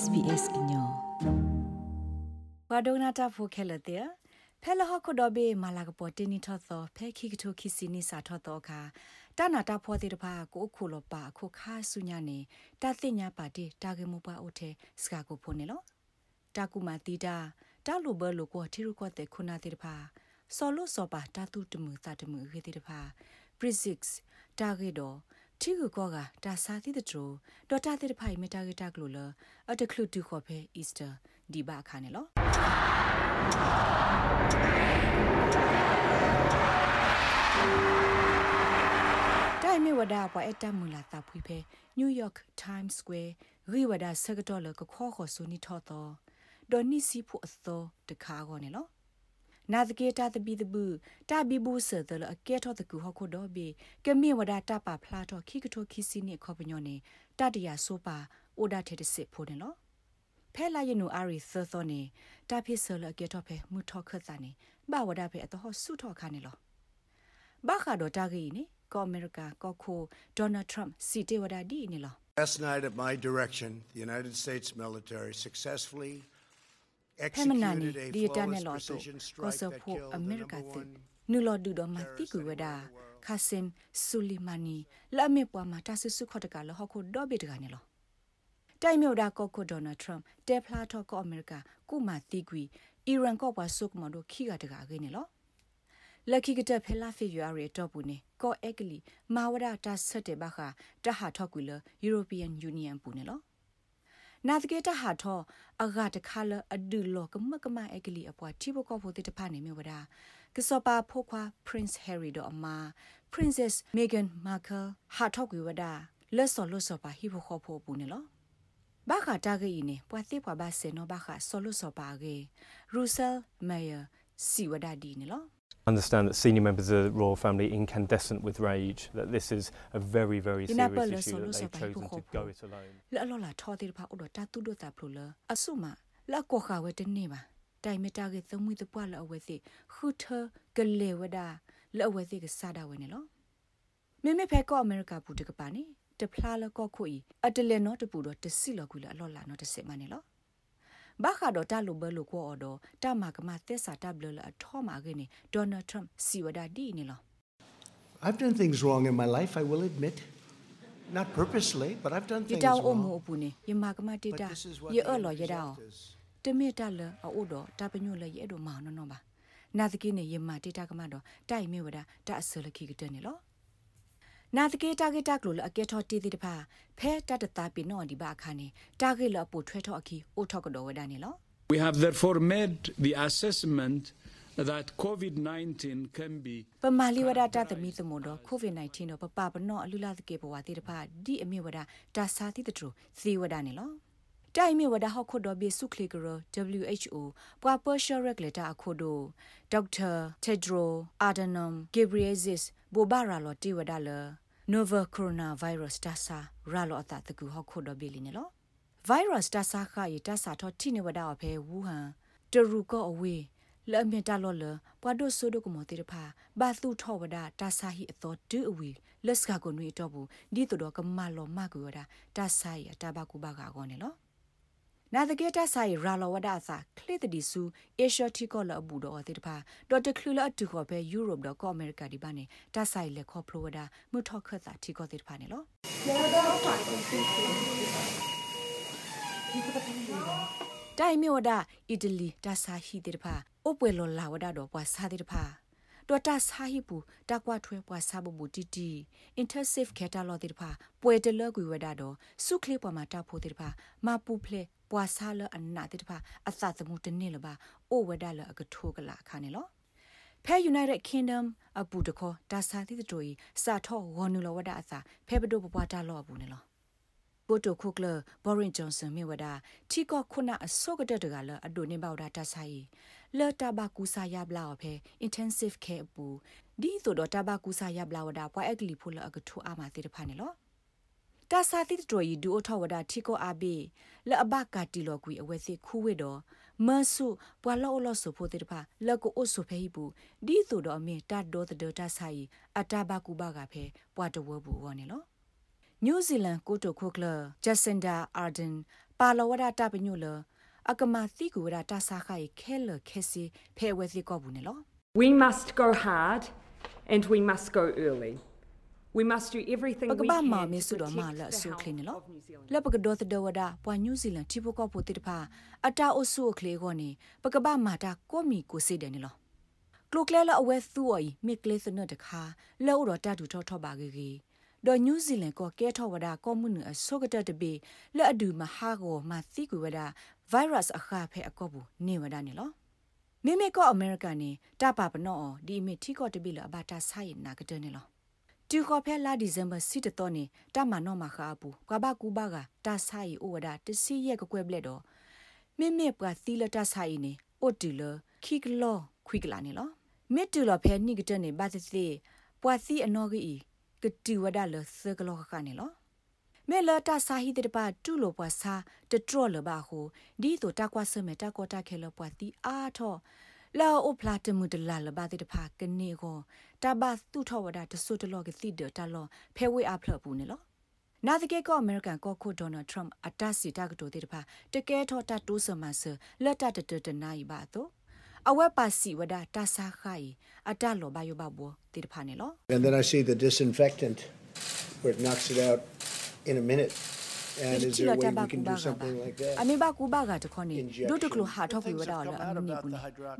SBS ညောဘာဒိုနာတာဖိုခဲလတဲ့ဖဲလဟခုဒဘေမာလာကပေါ်တင်းနီထော့သောဖဲခိကထိုခိစီနီစာထော့သောခါတနာတာဖောတဲ့တဖာကိုခုလပါခုခါဆုညာနေတာသိညာပါတိတာဂေမူပါအိုတဲ့စကာကိုဖိုနေလောတာကူမာတီတာတာလူဘလူကိုထီရုကောတဲ့ခုနာတဲ့တဖာဆော်လို့စောပါတာတုတမှုတာတမှုခေ တဲ့တဖာ physics တာဂေတော့ချီကူကောကဒါစာတိတထရဒေါ်တာတိတဖိုင်မီတာဂီတာကလိုလအတကလူတူခေါ်ဖဲအီစတာဒီဘာခါနေလောတိုင်မီဝဒါပွားအတမူလာတာဖွေဖဲနယူးယောက် Times Square ရီဝဒါဆကတော်လကခေါ်ခေါ်ဆူနီထော်တော်ဒေါ်နီစီဖို့အသောတခါကောနေလော နာသကေတာတပိတပုတာဘီဘူးဆာတလအကဲထောတကူဟခုတော့ဘီကမေဝဒတာပါဖလာတော့ခိကထိုခိစီနေခေါပညောနေတတရဆိုပါအိုဒါထေတစစ်ဖို့တယ်နော်ဖဲလာယနူအာရီသသောနေတာဖိဆလအကဲထောဖဲမူထောခတ်တာနေဘဝဒဖဲအတော့ဆုထောခါနေလောဘာခါတော့တာဂီနေကောအမေရိကကောခိုဒေါ်နယ်ထရမ့်စီတေဝဒဒီနေလော Last night, at my direction, the United States military successfully ဖမနာနီဒီတာနဲ့လော်တော့ကောဆဖို့အမေရိကသနူလော်ဒူတော့မတိကူဝဒါခါစင်ဆူလီမာနီလာမေပွားမှာတဆဆုခတ်တကလဟခုဒေါ်ဘီတကနေလောတိုင်မြို့ဒါကောကိုဒေါ်နယ်ထရမ့်တေဖလာတော့ကောအမေရိကကုမာတီကွီအီရန်ကောပွားဆုကမတို့ခိကတကကနေလောလက်ခိကတဖဲလာဖီယူရီတော့ဘူးနေကောအက်ကလီမာဝဒတာဆက်တဲ့ဘခတဟာထောက်ကွီလယူရိုပီယန်ယူနီယံပူနေလော နာတကေတဟာထောအဂတခါလအဒူလောကမကမအကလီအပွားတိဘကောဖို့တဖာနေမြဝဒကစောပါဖိုခွာ Prince Harry တော့အမ Princess Meghan Markle ဟာထောက်ကွေဝဒလက်စော်လို့စောပါဟိဘခောဖို့ပူနေလောဘာခတာဂီနေပွာတိပွာဘာစေနောဘာခဆောလို့စောပါကေ Russell Meyer စီဝဒဒီနေလော understand that senior members of the royal family incandescent with rage, that this is a very, very serious issue that they've chosen to go it alone. La lo la tho ti pha odo ta tu do ta phlo la asuma la ko kha we te ne ba တိုင်မတာကသမွေတပွားလအဝဲစီခုထကလေဝဒလအဝဲစီကစားတာဝဲနေလောမေမေဖဲကောအမေရိကပူတကပါနေတဖလားလကောခွေအတလေနော်တပူတော့တစီလကူလအလော်လာနော်တစစ်မနေလော ဘာခါတော့တလူဘလူကိုအော်တော့တမကမသက်စာတဘလအထောမှာကနေဒေါ်နယ်ထရမ့်စီဝဒဒီနေလော I've done things wrong in my life, I will admit. Not purposely, but I've done ဒီ things တောင်အမှု wrong. အပူနေယမကမတေ But တာ this is what ရ the အော် end လော်ရတောင် result is. တမေတလအော်တော့တပညိုလေရဲ့တော့မောင်နော်နော်ပါနာတကိနေယမတေတာကမတော့တိုက်မေဝဒတအဆလခိကတဲ့နေလော နာတကေတာဂက်တာကလိုလအကဲထောတီတီတဖာဖဲတတတာပိနော်ဒီဘာခါနေတာဂက်လပိုထွဲထောအခီအိုထောက်ကတော့ဝဒနေလော We have therefore made the assessment that COVID-19 can be ပမာလီဝဒတာသမီသမွန်တော့ COVID-19 တော့ပပပနောအလူလာတကေဘဝတိတဖာဒီအမြဝဒတာစာတိတထရသေဝဒနေလောတိုင်မြဝဒဟခုတော့ဘေစုခလီကရ WHO ပွာပေါ်ရှရက်လက်တာအခုတို့ဒေါက်တာတက်ဒရိုအာဒနမ်ဂေဘရီယဇစ်ဘောဘာရာလောတိဝဒလ Novel Coronavirus တာစာရာလောအတတကူဟခုတော့ဘေလီနေလော virus တာစာခရတာစာတော့ထိနေဝဒအဖဲဝူဟန်တရူကောအဝေးလအမြတာလောလပွားဒိုဆိုဒိုကမောတေတဖာဘာသူထောဝဒတာစာဟီအတော်ဒူအဝေးလက်စကကိုနွေတော့ဘူးဒီတော့ကမ လောမကူဝဒတာစာရတာဘကူဘာကကောနေလောနာတကေတာဆိုင်ရာလဝဒအစာခလစ်တဒီဆူအေရှတီကောလအဘူတော့တေတဖာဒေါ်တခလူလအတူခေါ်ပဲယူရိုပတော့ကောအမေရိကဒီပါနေတာဆိုင်လက်ခေါ်ဖလိုဝဒမှုထောက်ခတ်တာတီကောတေတဖာနေလောတိုင်မြောဒအီတလီတာဆာဟီတေတဖာအိုပွေလောလာဝဒတော့ပွာဆာတေတဖာ တော်တာဆာဟီပူတကွာထွဲပွာဆာဘဘူတီတီ intensive care တာလောတေတဖာပွေတလကွေဝဒတော့စုခလီပွာမှာတာဖိုတေတဖာမပူဖလေပွာဆာလအနာတေတဖာအသသမှုတနစ်လပါအိုဝဒလအကထိုးကလာခါနေလောဖဲ United Kingdom အပူတခေါ်တာစာတိတတိုဤစာထောဝနူလဝဒအစာဖဲပဒိုပပွားတာလောဘူးနေလောပိုတိုခုကလဘော်ရင်ဂျွန်ဆန်မြေဝဒထီကောခုနအစောကတဲ့တကလအဒိုနေဘောက်တာတဆိုင် လော်တာဘကူစာယဘလာဖဲ intensive care ပူဒီဆိုတော့တဘကူစာယဘလာဝဒပွားအကလီဖိုလအကထူအာမတိတဖာနေလောတာစာတိတတော်ဤဒူအထောဝဒထီကိုအဘေလအဘကတီလောကွီအဝဲစစ်ခူးဝဲတော့မဆုပွာလောလောဆိုဖို့တေတဖာလကိုအိုဆိုဖဲဟိပူဒီဆိုတော့အမေတတ်တော်တဲ့တာဆိုင်အတာဘကူဘကဖဲပွာတဝဘူးဝနေလောနယူးဇီလန်ကိုတိုခိုကလဂျက်စင်ဒါအာဒန်ပပါလဝဒတာပညုလ အကမသိကူဝဒတာစာခိုင်ခဲလခဲစီဖဲဝဲစီကောဘူးနေလော We must go hard and we must go early. We must do everything we can. ပကဘာမာမေဆုတော်မာလအဆုခလင်းနော်လက်ပကဒေါ်တဒဝဒပွာနယူးဇီလန်တီပိုကောပိုတိတဖာအတာအဆုခလေကောနေပကဘာမာတာကိုမီကိုစိတယ်နေလောကလုကလဲလအဝဲသူအီမိကလေစနတခါလောတော့တတူထောထောပါကေကေဒေါ်နယူးဇီလန်ကိုကဲထောဝဒကောမှုနအဆုကတတပေလက်အဒူမဟာကိုမသိကူဝဒ ဗိုင်းရပ်စ်အခါဖဲအကောဘူးနေဝဒနေလောမိမိကောအမေရိကန်နေတပါပနောဒီမိထီကောတပိလအဘတာဆိုင်နာကတဲ့နေလောတူခေါ်ဖဲလာဒီဇင်ဘာစစ်တော်နေတမနောမခါဘူးကဘာကူဘာကတာဆိုင်အိုဝဒတစီရဲ့ကွယ်ဘလက်တော့မိမိပွားသီလတာဆိုင်နေအိုတူလခိကလောခွိကလာနေလောမေတူလဖဲနိကတဲ့နေဘာသစီပွားစီအနော်ကြီးကတူဝဒလစကလောခကနေလော မဲလတာစာဟိတဲ့ပါတူလိုပွားစာတထရလဘာဟိုဒီတိုတာကွာဆမဲတာကောတာခဲလပွားတီအားထောလာအိုဖလာတမှုတလာလဘာတဲ့ပါကနေကိုတဘာသူထောဝဒတဆုတလောကစီဒတာလောဖဲဝေအဖလပူနေလောနာတကယ်ကောအမေရိကန်ကောခုဒေါ်နယ်ထရမ်အတစီတာကတိုတဲ့ပါတကယ်ထောတတိုးစမဆလက်တတတတနိုင်ပါတော့အဝက်ပါစီဝဒတာစာခိုင်အတလောဘယောဘဘောတိတဖာနေလော And then I see the disinfectant where it knocks it out in a minute. And is there a way we can do something like that? အမေဘကူဘာကတခေါနေဒုတကလဟာထောက်ပြဝဒါလအမနီဘူး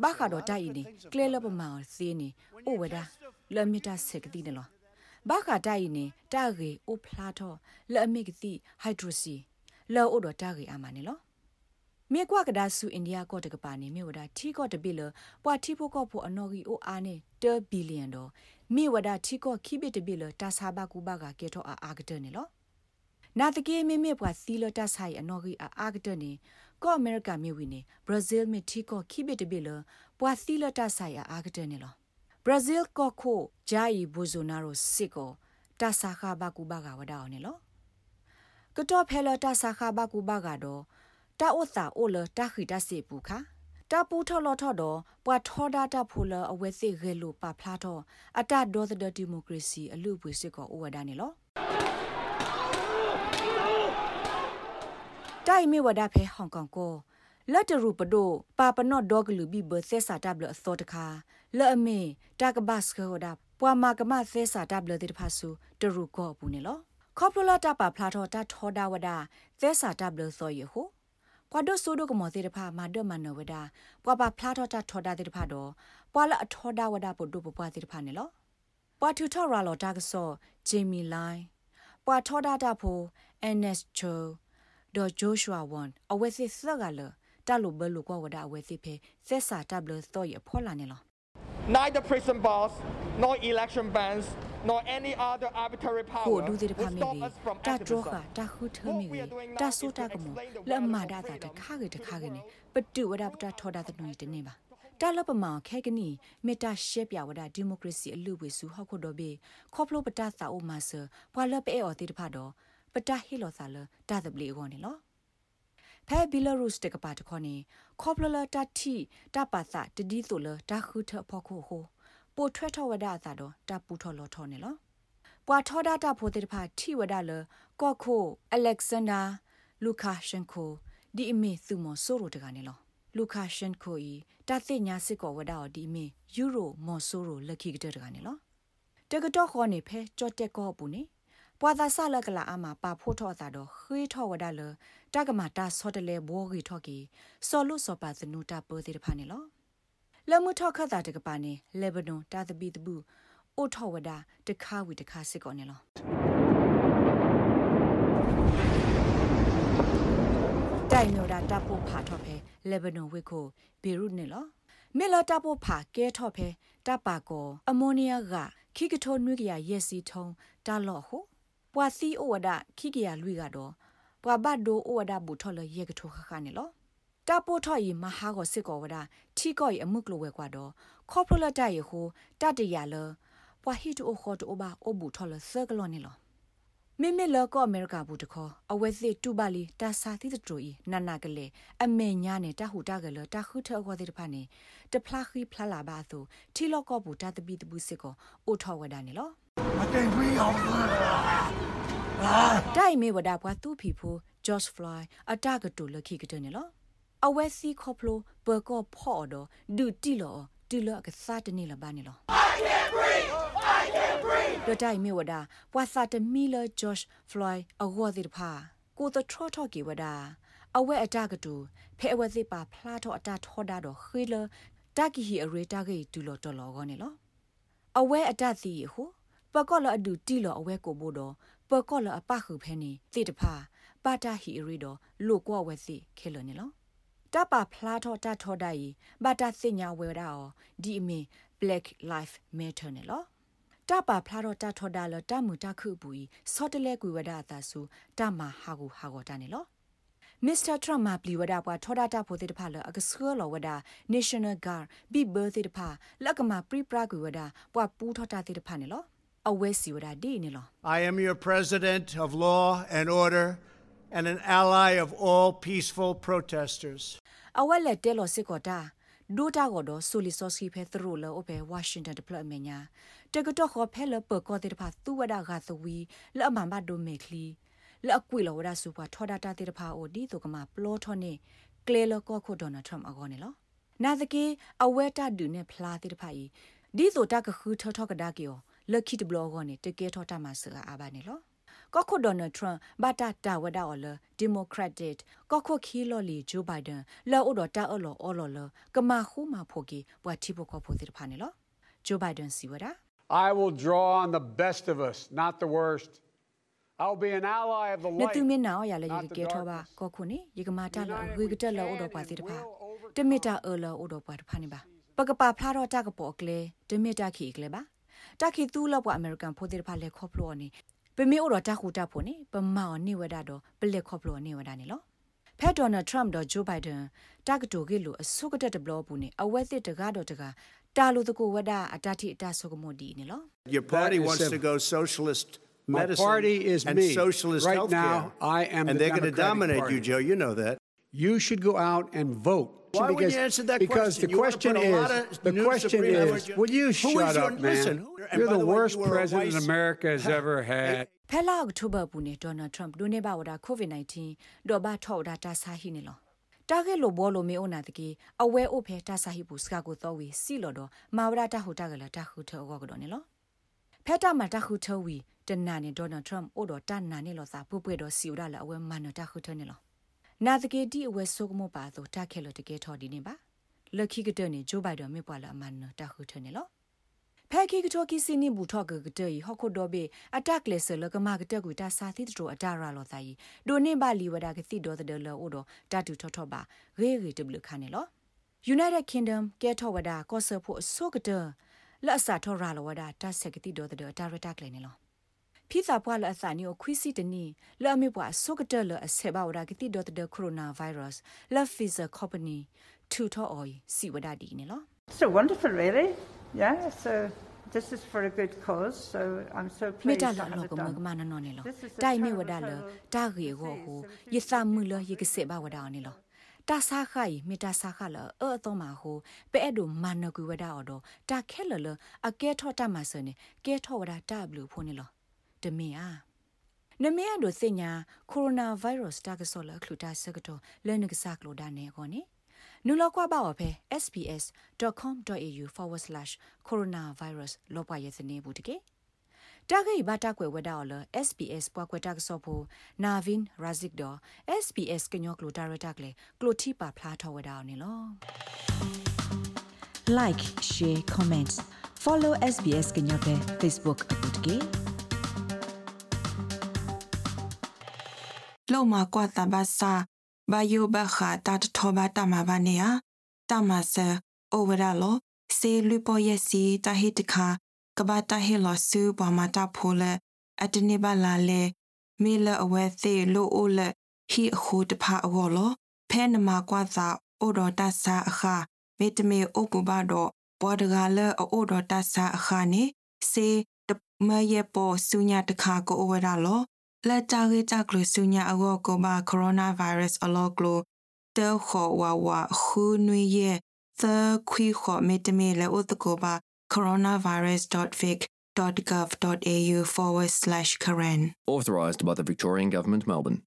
ဘာခါတော့တိုက်နေကလဲလပမာစီနေအိုဝဒါလမီတာစက်ကတိနေလောဘာခါတိုက်နေတာဂေအိုဖလာတော့လအမေကတိဟိုက်ဒရိုစီလောအိုတော့တာဂေအမနေလောမြေကွာကဒါဆူအိန္ဒိယကောတကပါနေမြေဝဒါထီကောတပိလပွာထီဖိုကောဖိုအနော်ဂီအိုအာနေတဘီလီယံတော့မြေဝဒါထီကောခိပိတပိလတာစာဘကူဘာကကေတော့အာအာကတဲ့နေလော နာတကေမေမေပွာသီလတဆိုင်အနော်ဂီအာအာကတဲ့နေကောအမေရိကမြေဝီနေဘရာဇီးမြေထီကောခိပိတပိလပွာသီလတဆိုင်အာအာကတဲ့နေလောဘရာဇီးကောခိုဂျာအီဘိုဇိုနာရိုစစ်ကောတာစာခဘကူဘာကဝဒါအောင်နေလောကတော့ဖဲလတာစာခဘကူဘာကတော့တာဥသာအိုလတာခိတစေပူခါတာပူထော်လော်ထော်တော့ပွာထောဒါတာဖိုလအဝဲစိရဲလိုပါဖလားတော့အတဒေါ်သဒဒီမိုကရေစီအလူပွေစစ်ကောဩဝဒနေလော တိုင်မီဝဒဖဲဟောင်ကောင်ကိုလက်တရူပဒိုပါပနော့ဒေါဂလူဘီဘဆက်စာတပ်လအစောတခါလဲ့အမေတာကဘတ်စခောဒါပွာမာကမသက်စာတပ်လတဲ့ဖာဆူတရူကောဘူးနေလောခေါပလလာတာပါဖလားတော့တာထောဒါဝဒသက်စာတပ်လစောရဟိုပွာဒိုဆိုဒိုကမောသေးတဖာမာဒမနဝဒပွာပါဖလားတော့တာထောဒါတဲ့တဖာတော့ပွာလာအထောဒါဝဒပို့ဒိုပွာတဲ့တဖာနေလောပွာထူထော်ရာလော်တာကဆောဂျေမီလိုင်းပွာထောဒါတာဖို NS ချို ဒေါ်ဂျိုရှွာဝန်အဝဲစစ်ဆက်ကလတလူဘလူကွာဝဒအဝဲစစ်ဖဲဆက်စာတပ်လတော့ရဖော်လာနေလော neither prison bars nor election bans nor any other arbitrary ကို power ဒူတဲ့ဖာ will မီ stop us from တာဒရော activism. ခတာခုထမီတာဆိုတာကမလမဒါတာတခါကတခါကနေပတူဝဒပတာထောဒါတဲ့နွေတနေပါတာလပမောင်ခဲကနီမေတာရှက်ပြဝဒဒီမိုကရေစီအလူဝေစုဟောက်ခုတော့ဘေခေါပလိုပတာသာအိုမာဆာပွာလပဲအော်တိတဖာတော့ ပတာဟီလောသာလတာဒပလီအောနေလောဖဲဘီလာရုစ်တကပါတခေါနေခေါပလလတာတီတာပါသတဒီဆိုလတာခုထဖို့ခုဟိုပိုထွဲထောဝဒသာတော့တာပူထော်လောထောနေလောပွာထောဒတာဖိုတေတဖာထိဝဒလကော့ခိုအလက်ဆန်ဒါလူကာရှန်ကိုဒီအမေသူမဆိုရိုတကနေလောလူကာရှန်ကိုဤတာသိညာစစ်ကောဝဒအော်ဒီအမေယူရိုမော်ဆိုရိုလက်ခိကတဲ့တကနေလောတကတော့ခေါ်နေဖဲကြော့တက်ကောပူနေ ပွာသာဆလကလာအမပါဖို့ထော့တာတော့ခွေးထော့ဝဒလတကမာတာဆော့တလေဘောဂီထော့ကီဆော်လို့ဆော်ပါစနူတာပိုသေးတဖာနေလောလမှုထော့ခတ်တာတကပါနေလေဘနွန်တာသပီတပူအိုထော်ဝဒတခါဝီတခါစစ်ကောနေလောတိုင်နိုဒါတပ်ဖို့ဖာထော့ဖဲလေဘနွန်ဝစ်ကိုဘေရုနေလောမေလာတပ်ဖို့ဖာကဲထော့ဖဲတပ်ပါကောအမိုနီယာကခိကထောနွိကရရက်စီထုံတာလော့ဟု ပွာစီအိုဝဒခိကရလွိကတော့ပွာဘတ်ဒိုအိုဝဒဘူထော်လရက်ကထောခခနေလောတာပိုထော်ရီမဟာကိုစစ်ကောဝဒထီကောရီအမှုကလိုဝဲကွာတော့ခေါပလလတရဟိုတတရလပွာဟီတိုခေါ်တိုဘာအိုဘူထော်လဆကလောနေလောမိမိလောကအမေရိကဘူးတခေါ်အဝဲစစ်တူပါလီတာစာတိတတူဤနနာကလေအမေညာနေတာဟူတာကလေတာခုထောခေါ်တဲ့ဖာနေတဖလာခီဖလာလာပါသူထီလောကဘူးတာတပီတပူစစ်ကောအိုထော်ဝဒနေလော I think we all တိုင်မေဝဒဘွားသူဖီဖို George Floyd အတကတူလခိကတဲ့နော်အဝဲစီခေါပလိုပကောဖော်တော့ဒူတီလောတူလကစားတနေလဘာနေလော I can't breathe I can't breathe ဒတိုင်မြေဝဒါပွာစာတမီလာဂျော့ရှ်ဖလိုင်အဝေါ်ဒီဖာကိုတထထကီဝဒါအဝဲအတကတူဖဲအဝဲစီပါဖလာတော့အတထောဒါတော့ခေလတကီဟီအရေတကေတူလောတော်လောကောနေလောအဝဲအတစီဟု ပကောလအဒူတီလောအဝဲကိုဘို့တော့ပကောလအပခုဖဲနေတိတဖာပါတာဟီအရီတော့လို့ကောဝဲစီခဲလနေလောတပဖလားထောတထောဒိုင်ဘာတာစညာဝဲတာအောဒီအမီ black life matter နေလောတပဖလားတော့တထောဒါလတမှုတခုပူီစောတလဲကွေဝဒတာဆူတမဟာကူဟာကောတာနေလောမစ္စတာထရမ့်မှာပလီဝဒါပွားထောဒတာဖိုတေတဖာလအကဆောလောဝဒါ National Guard ဘီဘတ်တေတဖာလက်ကမှာပရိပရာကွေဝဒါပွားပူထောတာတေတဖာနေလောအဝဲစီဝဒါဒီနေလော I am your president of law and order and an ally of all peaceful protesters အဝက်လက်တဲလောစစ်ကောတာဒိုတာကိုတော့ဆိုလီဆော့စီဖဲသရိုလောအပဲဝါရှင်တန်ဒပလမညာတကတော့ခေါ်ဖဲလပကောတေတဖာသူဝဒါဂါသဝီလအမမဒိုမေခလီလအကွေလောဝဒါစူပါထောဒ တာတေတဖာအိုဒီတုကမပလောထောနေကလေလောကောခိုဒေါ်နယ်ထရမ့်အကောနေလောနာသကေအဝဲတာဒူနေဖလာတေတဖာဤဒီဆိုတာကခူထောထောကဒါကီယောလခိတဘလောကောနေတကေထောတာမဆာအာဘာနေလောကောခိုဒေါ်နယ်ထရန့်ဘာတာတာဝဒါအော်လဒီမိုကရက်တစ်ကောခိုခီလော်လီဂျိုဘိုင်ဒန်လော်အိုဒတာအော်လော်အော်လော်လကမာခူမာဖိုကီဘွာတီဘကောဖိုတိဖာနေလောဂျိုဘိုင်ဒန်စီဝဒါ I will draw on the best of us not the worst I'll be an ally of the light နတူမင်းနာရလေရေကေထောပါကောခုနေရေကမာတာလောဝေကတက်လောအိုဒပွာတိတဖာတမီတာအော်လောအိုဒပွာတဖာနေပါပကပါဖလာတော့တကပေါ်ကလေတမီတာခီကလေပါ တခီသူလောက်ပွာအမေရိကန်ဖိုတိတဖာလေခေါပလောနေပမေအိုတော့တခုတပ်ဖို့နေပမောင်နေဝဒတော့ပလက်ခေါပလို့နေဝဒနေလောဖက်ဒေါ်နယ်ထရမ့်တော့ဂျိုဘိုင်ဒန်တကတိုကေလိုအစုကတက်တဘလပူနေအဝက်သစ်တကားတော့တကားတာလိုတကူဝဒအတတိအတဆုကမိုဒီနေလော Your party wants to go socialist My medicine party is and me. socialist Right healthcare. now, I am and the they're going to Democratic dominate Party. you, Joe. You know that. You should go out and vote. Why would because, you answer that because question? the You wanna question put a lot is of the new question Supreme is Court- will you Who is shut your- up man listen, who- and you're by the the way, worst you were a president vice- America has ever had ဖဲလာအောက်တိုဘာပူနေဒေါ်နယ်ထရမ့်ဒိုနေဘာဝဒါကိုဗစ် -19 ဒေါ်ဘာထောက်ဒါတာဆာဟီနေလောတာဂက်လိုဘောလိုမေအိုနာတကေအဝဲအိုဖဲတာဆာဟီပူစကာကိုတော့ဝီစီလော်တော့မာဝဒတာဟူတာကလတာဟူထောကောကတော့နေလောဖဲတာမတာဟူထောဝီတနာနေဒေါ်နယ်ထရမ့်အိုတော့တနာနေလောစာပုပွေတော့စီဝဒါလအဝဲမန်တာဟူထောနေလော နာတကေဒီအဝဲဆုကမောပါတော့တာခဲလို့တကေထော်ဒီနေပါလက်ခိကတဲ့နေဂျိုဘိုင်ဒန်မေပွာလာမန်တာဟူထောနေလောဖဲခိကထောကီစီနီဘူထောကကတဲ့ဟခုဒိုဘေအတက်လေဆလကမကတဲ့ကူတာစာသီတိုအတာရာလောသားကြီးဒိုနေပါလီဝဒါကစီဒေါ်တဲ့လောအိုတော့တတူထောထောပါရေရေတဘလခါနေလော United Kingdom ကဲထောဝဒါကောဆာဖို့ဆိုကတဲ့လက်အစာထောရာလောဝဒါတဆက်ကတိဒေါ်တဲ့တာရတက်လေနေလော ဖိစာပွားလအစာနီကိုခွီစီတနီလဲ့အမေပွားဆိုကတဲ့လအဆေဘာဝဒါကတိဒေါ်တဲ့ကိုရိုနာဗိုင်းရပ်စ်လက်ဖီဇာကော်ပနီထူထောအော်စီဝဒါဒီနေလော So wonderful, really. Yeah, so this is for a good cause, so I'm so မေ pleased တာ to လော have လော it ကမက done. မနနော်နေလော This is a တိုင်မေ terrible, ဝဒါလ terrible တာဂေကိုဟူယသမှုလယကစေဘဝဒါနေလောတာစာခိုင်မေတာစာခလအောတော့မှာဟူပဲအဲ့ဒိုမနကူဝဒါအော်တော့တာခဲလလအကဲထော့တမဆနေကဲထော့ဝဒါတာဘလူဖိုနေလော တမင်အားနမေအဒိုစညာကိုရိုနာဗိုင်းရပ်စ်တာကဆောလခလူတာစကတော့လဲနကစားကလိုဒါနေကောနေနူလောက်ကွာပါဝဖဲ sps.com.au/coronavirus လောပွားရဲ့စနေဘူးတကေတာဂိဘတာကွယ်ဝဒါော်လ SPS ပွားကွယ်တာကဆောဖို့နာဗင်ရာဇစ်ဒေါ် SPS ကညောကလိုတာရတက်လေကလိုတီပါဖလားထောဝဒါော်နေလော like share comments follow SBS ကညော့ပဲ Facebook အပုတ်ကေ lo ma kwa ta ba sa ba yu ba kha ta tho ba ta ma ba ne ya ta ma sa o wa da lo se lu po ye si ta hi ta kha ka ba ta hi lo su ba ma ta pho le at ni ba la le me le awe the lo o le hi khu ta pha a wo lo phe na ma kwa sa o do ta sa a kha me te me o ku ba do po da ga le o do ta sa a kha ni se မယေပေါ်ဆုညာတခါကိုအဝရလော လက်တာကေတာကလဆုညာအကောကိုဘာကိုရိုနာဗိုင်းရပ်စ်အလောကလိုတဲခေါ်ဝါဝါခူနွေရဲ့သခွေခေါ်မေတမေလေဥတကိုဘာ coronavirus.vic.gov.au forward slash Karen. Authorised by the Victorian Government, Melbourne.